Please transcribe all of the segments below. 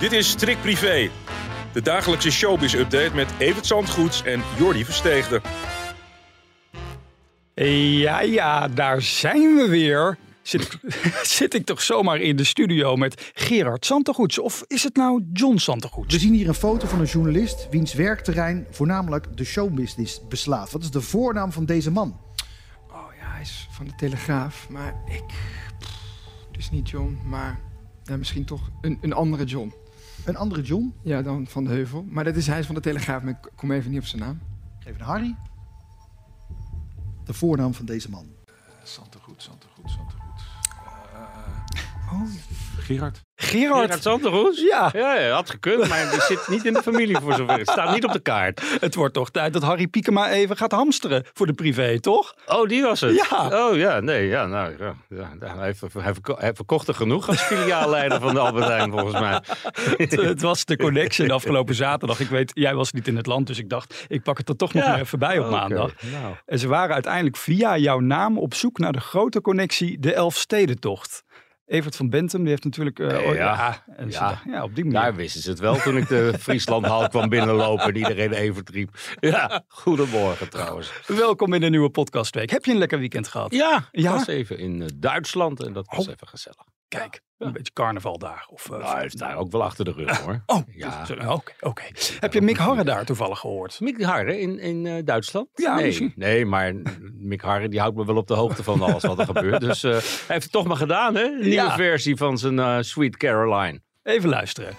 Dit is Strik Privé, de dagelijkse showbiz-update met Evert Zandgoeds en Jordi Versteegde. Ja, ja, daar zijn we weer. Zit, zit ik toch zomaar in de studio met Gerard Santegoeds? Of is het nou John Santegoeds? We zien hier een foto van een journalist wiens werkterrein voornamelijk de showbusiness beslaat. Wat is de voornaam van deze man? Oh ja, hij is van de Telegraaf. Maar ik... pff, het is niet John, maar ja, misschien toch een, een andere John. Een andere John? Ja, dan Van de Heuvel. Maar dat is, hij is van de Telegraaf, maar ik kom even niet op zijn naam. Geef een Harry. De voornaam van deze man. Santegoed, Santegoed, Santegoed. Oh, Gerard. Gerard. Gerard Sanderhoes? Ja. Ja, ja, had gekund, maar die zit niet in de familie voor zover. Het staat niet op de kaart. Het wordt toch tijd dat Harry Piekema even gaat hamsteren voor de privé, toch? Oh, die was het? Ja. Oh ja, nee, ja, nou, ja, ja, hij, heeft, hij, verko- hij verkocht er genoeg als filiaalleider van de Albert Heijn, volgens mij. Het, het was de connection de afgelopen zaterdag. Ik weet, jij was niet in het land, dus ik dacht, ik pak het er toch nog maar even bij op maandag. nou. En ze waren uiteindelijk via jouw naam op zoek naar de grote connectie, de Elfstedentocht. Evert van Bentum, die heeft natuurlijk... eh, oh, ja. Ja. ja, op die manier. Daar wisten ze het wel toen ik de Frieslandhal kwam binnenlopen en iedereen even riep. Ja, goedemorgen trouwens. Welkom in de nieuwe podcastweek. Heb je een lekker weekend gehad? Ja, ik Ja? was even in eh, Duitsland en dat was Oh. even gezellig. Kijk, een beetje carnaval daar. Of, eh, Nou, hij is daar ook wel achter de rug hoor. Oh, Ja. dus- eh, oké. Heb je Mick Harre daar toevallig gehoord? Mick Harre in, in eh, Duitsland? Ja, nee, misschien. nee, maar Mick Harre die houdt me wel op de hoogte van alles wat er gebeurt. Dus eh, hij heeft het toch maar gedaan, hè? Een nieuwe Ja. versie van zijn eh, Sweet Caroline. Even luisteren.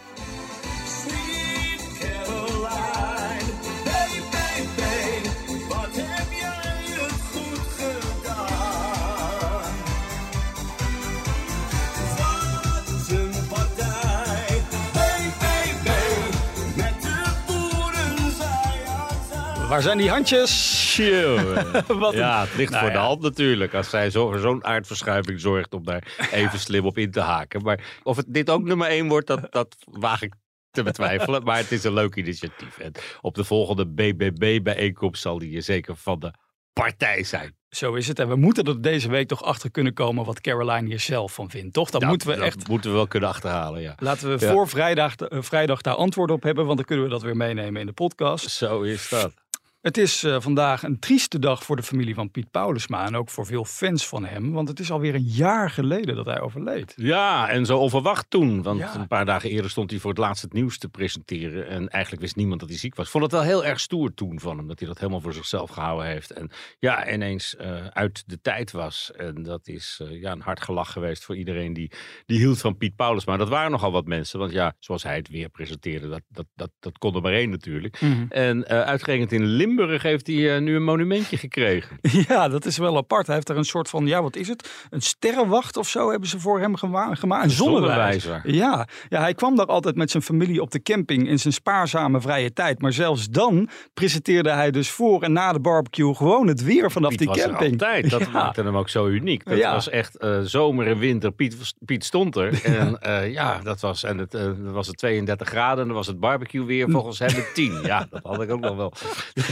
Waar zijn die handjes? Wat ja, het ligt Nou voor ja. de hand natuurlijk. Als zij zo, zo'n aardverschuiving zorgt om daar even slim op in te haken. Maar of het dit ook nummer één wordt, dat, dat waag ik te betwijfelen. Maar het is een leuk initiatief. En op de volgende BBB-bijeenkomst zal die zeker van de partij zijn. Zo is het. En we moeten er deze week toch achter kunnen komen wat Caroline hier zelf van vindt. Toch? Dat- moeten we dat echt. moeten we wel kunnen achterhalen, ja. Laten we Ja. voor vrijdag, eh, vrijdag daar antwoord op hebben, want dan kunnen we dat weer meenemen in de podcast. Zo is dat. Het is eh, vandaag een trieste dag voor de familie van Piet Paulusma en ook voor veel fans van hem, want het is alweer een jaar geleden dat hij overleed. Ja, en zo onverwacht toen. Want Ja. een paar dagen eerder stond hij voor het laatst het nieuws te presenteren. En eigenlijk wist niemand dat hij ziek was. Ik vond het wel heel erg stoer toen van hem. Dat hij dat helemaal voor zichzelf gehouden heeft. En ja, ineens eh, uit de tijd was. En dat is eh, ja, een hard gelach geweest voor iedereen die, die hield van Piet Paulus. Maar dat waren nogal wat mensen. Want ja, zoals hij het weer presenteerde, dat, dat, dat, dat kon er maar één natuurlijk. En eh uitgerekend in Limburg heeft hij eh, nu een monumentje gekregen. Ja, dat is wel apart. Hij heeft er een soort van, ja, wat is het? Een sterrenwacht of zo hebben ze voor hem gema- gemaakt. Een zonnewijzer. Ja. ja, hij kwam daar altijd met zijn familie op de camping in zijn spaarzame vrije tijd. Maar zelfs dan presenteerde hij dus voor en na de barbecue gewoon het weer vanaf Piet die was er camping. altijd. Dat Ja. maakte hem ook zo uniek. Dat Ja. was echt eh, zomer en winter. Piet, Piet stond er. En eh, ja, dat was, en het, was het 32 graden. En dan was het barbecue weer volgens hem een 10. Ja, dat had ik ook nog wel.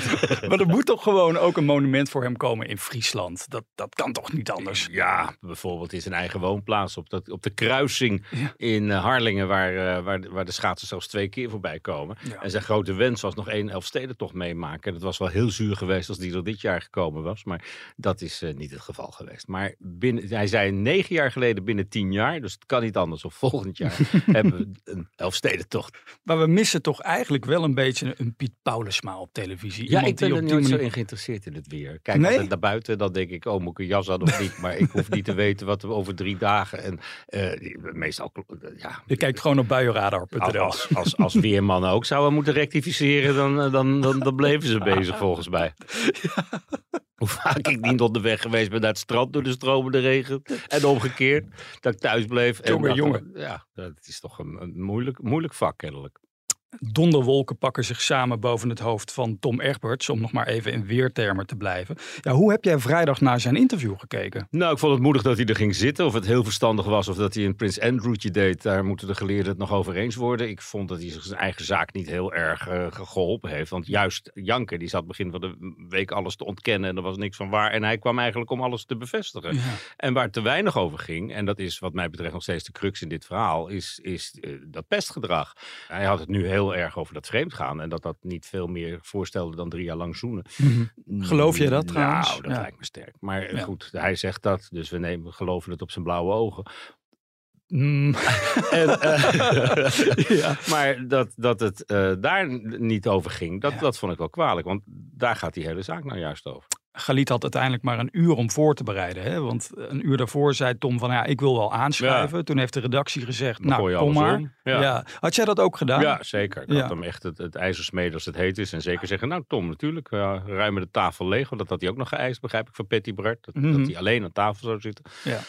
Maar er moet toch gewoon ook een monument voor hem komen in Friesland. Dat, dat kan toch niet anders? Ja, bijvoorbeeld in zijn eigen woonplaats. Op, dat, op de kruising Ja. in eh, Harlingen. Waar, eh, waar, de- waar de schaatsers zelfs twee keer voorbij komen. Ja. En zijn grote wens was nog één Elfstedentocht meemaken. Dat was wel heel zuur geweest als die er dit jaar gekomen was. Maar dat is eh, niet het geval geweest. Maar binnen, hij zei negen jaar geleden binnen tien jaar. Dus het kan niet anders. Of volgend jaar hebben we een Elfstedentocht. Maar we missen toch eigenlijk wel een beetje een Piet Paulusma op televisie. Ja, ik ben die er nooit zo in geïnteresseerd in het weer. Kijk Nee? altijd naar buiten, dan denk ik, oh, moet ik een jas aan of niet? Maar ik hoef niet te weten wat we over drie dagen. En eh, meestal, eh, ja. Je kijkt gewoon op buienradar.nl. Als, als, als weermannen ook zouden moeten rectificeren, dan, eh, dan, dan, dan bleven ze bezig volgens mij. Hoe vaak ik niet onderweg geweest ben naar het strand door de stromende regen. En omgekeerd, dat ik thuis bleef. en Jongen, dat- jongen. Ja, dat is toch een, een moeilijk, moeilijk vak kennelijk. Donderwolken pakken zich samen boven het hoofd van Tom Egberts, om nog maar even in weertermen te blijven. Ja, hoe heb jij vrijdag naar zijn interview gekeken? Nou, ik vond het moedig dat hij er ging zitten. Of het heel verstandig was of dat hij een Prins Andrewtje deed. Daar moeten de geleerden het nog over eens worden. Ik vond dat hij zich zijn eigen zaak niet heel erg eh, geholpen heeft. Want juist Janke, die zat begin van de week alles te ontkennen. En er was niks van waar. En hij kwam eigenlijk om alles te bevestigen. En waar het te weinig over ging, en dat is wat mij betreft nog steeds de crux in dit verhaal, is, is eh, dat pestgedrag. Hij had het nu heel erg over dat vreemdgaan. En dat dat niet veel meer voorstelde dan drie jaar lang zoenen. Geloof je dat trouwens? Nou, dat Ja. lijkt me sterk. Maar eh, Ja. goed, hij zegt dat, dus we nemen, geloven het op zijn blauwe ogen. Mm, En, eh, ja. Maar dat, dat het eh, daar niet over ging, dat, dat vond ik wel kwalijk. Want daar gaat die hele zaak nou juist over. Galit had uiteindelijk maar een uur om voor te bereiden. Hè? Want een uur daarvoor zei Tom van ja, ik wil wel aanschrijven. Toen heeft de redactie gezegd, Dan nou kom maar. Ja. Ja. Had jij dat ook gedaan? Ja, zeker. Ik Ja. had hem echt het, het ijzer smeden als het heet is. En zeker zeggen, nou Tom, natuurlijk, uh, ruimen de tafel leeg. Want dat had hij ook nog geëist, begrijp ik, van Patty Bart. Dat, Mhm. dat hij alleen aan tafel zou zitten. Ja.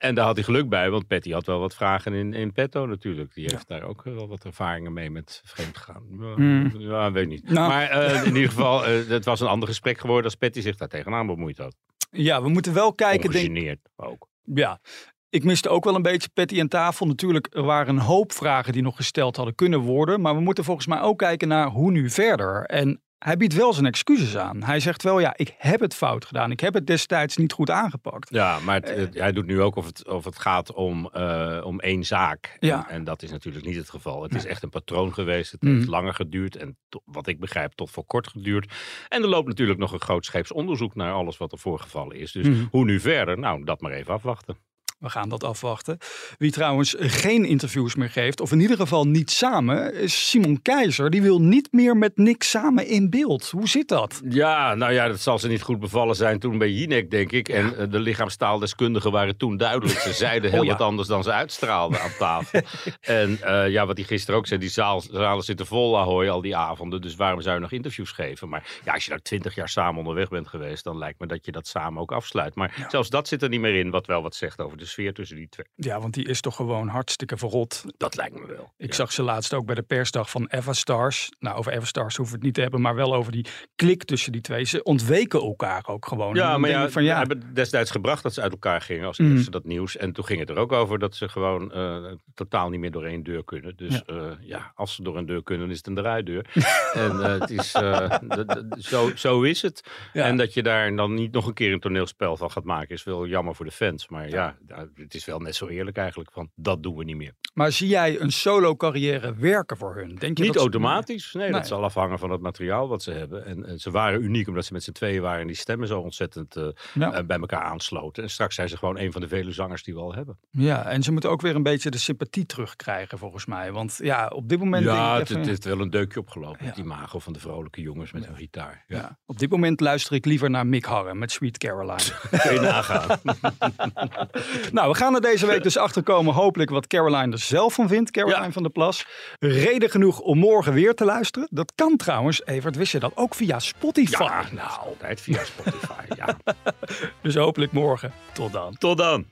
En daar had hij geluk bij, want Patty had wel wat vragen in, in petto natuurlijk. Die heeft daar ook wel wat ervaringen mee met vreemdgaan. Ja, Mm. ja weet niet. Nou. Maar eh, in ieder geval, eh, het was een ander gesprek geworden als Patty zich daar tegenaan bemoeid had. Ja, we moeten wel kijken. Denk, Ongegeneerd ook. ja, ik miste ook wel een beetje Patty aan tafel. Natuurlijk, er waren een hoop vragen die nog gesteld hadden kunnen worden. Maar we moeten volgens mij ook kijken naar hoe nu verder. En hij biedt wel zijn excuses aan. Hij zegt wel, ja, ik heb het fout gedaan. Ik heb het destijds niet goed aangepakt. Ja, maar het, het- hij doet nu ook of het, of het gaat om, eh, om één zaak. Ja. En, en dat is natuurlijk niet het geval. Het is echt een patroon geweest. Het Mhm. heeft langer geduurd en to- wat ik begrijp tot voor kort geduurd. En er loopt natuurlijk nog een grootscheeps onderzoek naar alles wat er voorgevallen is. Dus Mhm. hoe nu verder? Nou, dat maar even afwachten. We gaan dat afwachten. Wie trouwens geen interviews meer geeft, of in ieder geval niet samen, is Simon Keizer. Die wil niet meer met Nick samen in beeld. Hoe zit dat? Ja, nou ja, dat zal ze niet goed bevallen zijn toen bij Jinek, denk ik. En eh, de lichaamstaaldeskundigen waren toen duidelijk. Ze zeiden heel Oh ja. wat anders dan ze uitstraalden aan tafel. en eh, ja, wat hij gisteren ook zei, die zaal, zalen zitten vol ahoy al die avonden. Dus waarom zou je nog interviews geven? Maar ja, als je nou twintig jaar samen onderweg bent geweest, dan lijkt me dat je dat samen ook afsluit. Maar zelfs dat zit er niet meer in, wat wel wat zegt over de sfeer tussen die twee. Ja, want die is toch gewoon hartstikke verrot. Dat lijkt me wel. Ik Ja. zag ze laatst ook bij de persdag van Eva Stars. Nou, over Eva Stars hoeven we het niet te hebben, maar wel over die klik tussen die twee. Ze ontweken elkaar ook gewoon. Ja, maar ja, van we ja, hebben het destijds gebracht dat ze uit elkaar gingen als Mhm. eerste dat nieuws. En toen ging het er ook over dat ze gewoon eh, totaal niet meer door één deur kunnen. Dus Ja. ja, ja als ze door een deur kunnen, is het een draaideur. en eh, het is, eh, zo, zo is het. Ja. En dat je daar dan niet nog een keer een toneelspel van gaat maken, is wel jammer voor de fans. Maar ja, ja, het is wel net zo eerlijk eigenlijk van, dat doen we niet meer. maar zie jij een solo carrière werken voor hun? Denk je Niet dat automatisch. Nee, Nee. dat zal afhangen van het materiaal wat ze hebben. En, en ze waren uniek omdat ze met z'n tweeën waren en die stemmen zo ontzettend eh, Ja. eh, bij elkaar aansloten. En straks zijn ze gewoon een van de vele zangers die we al hebben. Ja, en ze moeten ook weer een beetje de sympathie terugkrijgen volgens mij. Want ja, op dit moment denk ja, ik het, even- het heeft wel een deukje opgelopen. Ja. Die imago van de vrolijke jongens met hun gitaar. Ja. Ja. Op dit moment luister ik liever naar Mick Harren met Sweet Caroline. Kun je nagaan. nou, we gaan er deze week dus achter komen hopelijk wat Caroline er zelf van vindt, Caroline Ja. van der Plas. Reden genoeg om morgen weer te luisteren. Dat kan trouwens, Evert, wist je dat ook via Spotify? ja, nou, altijd via Spotify. Ja. Dus hopelijk morgen. Tot dan. Tot dan.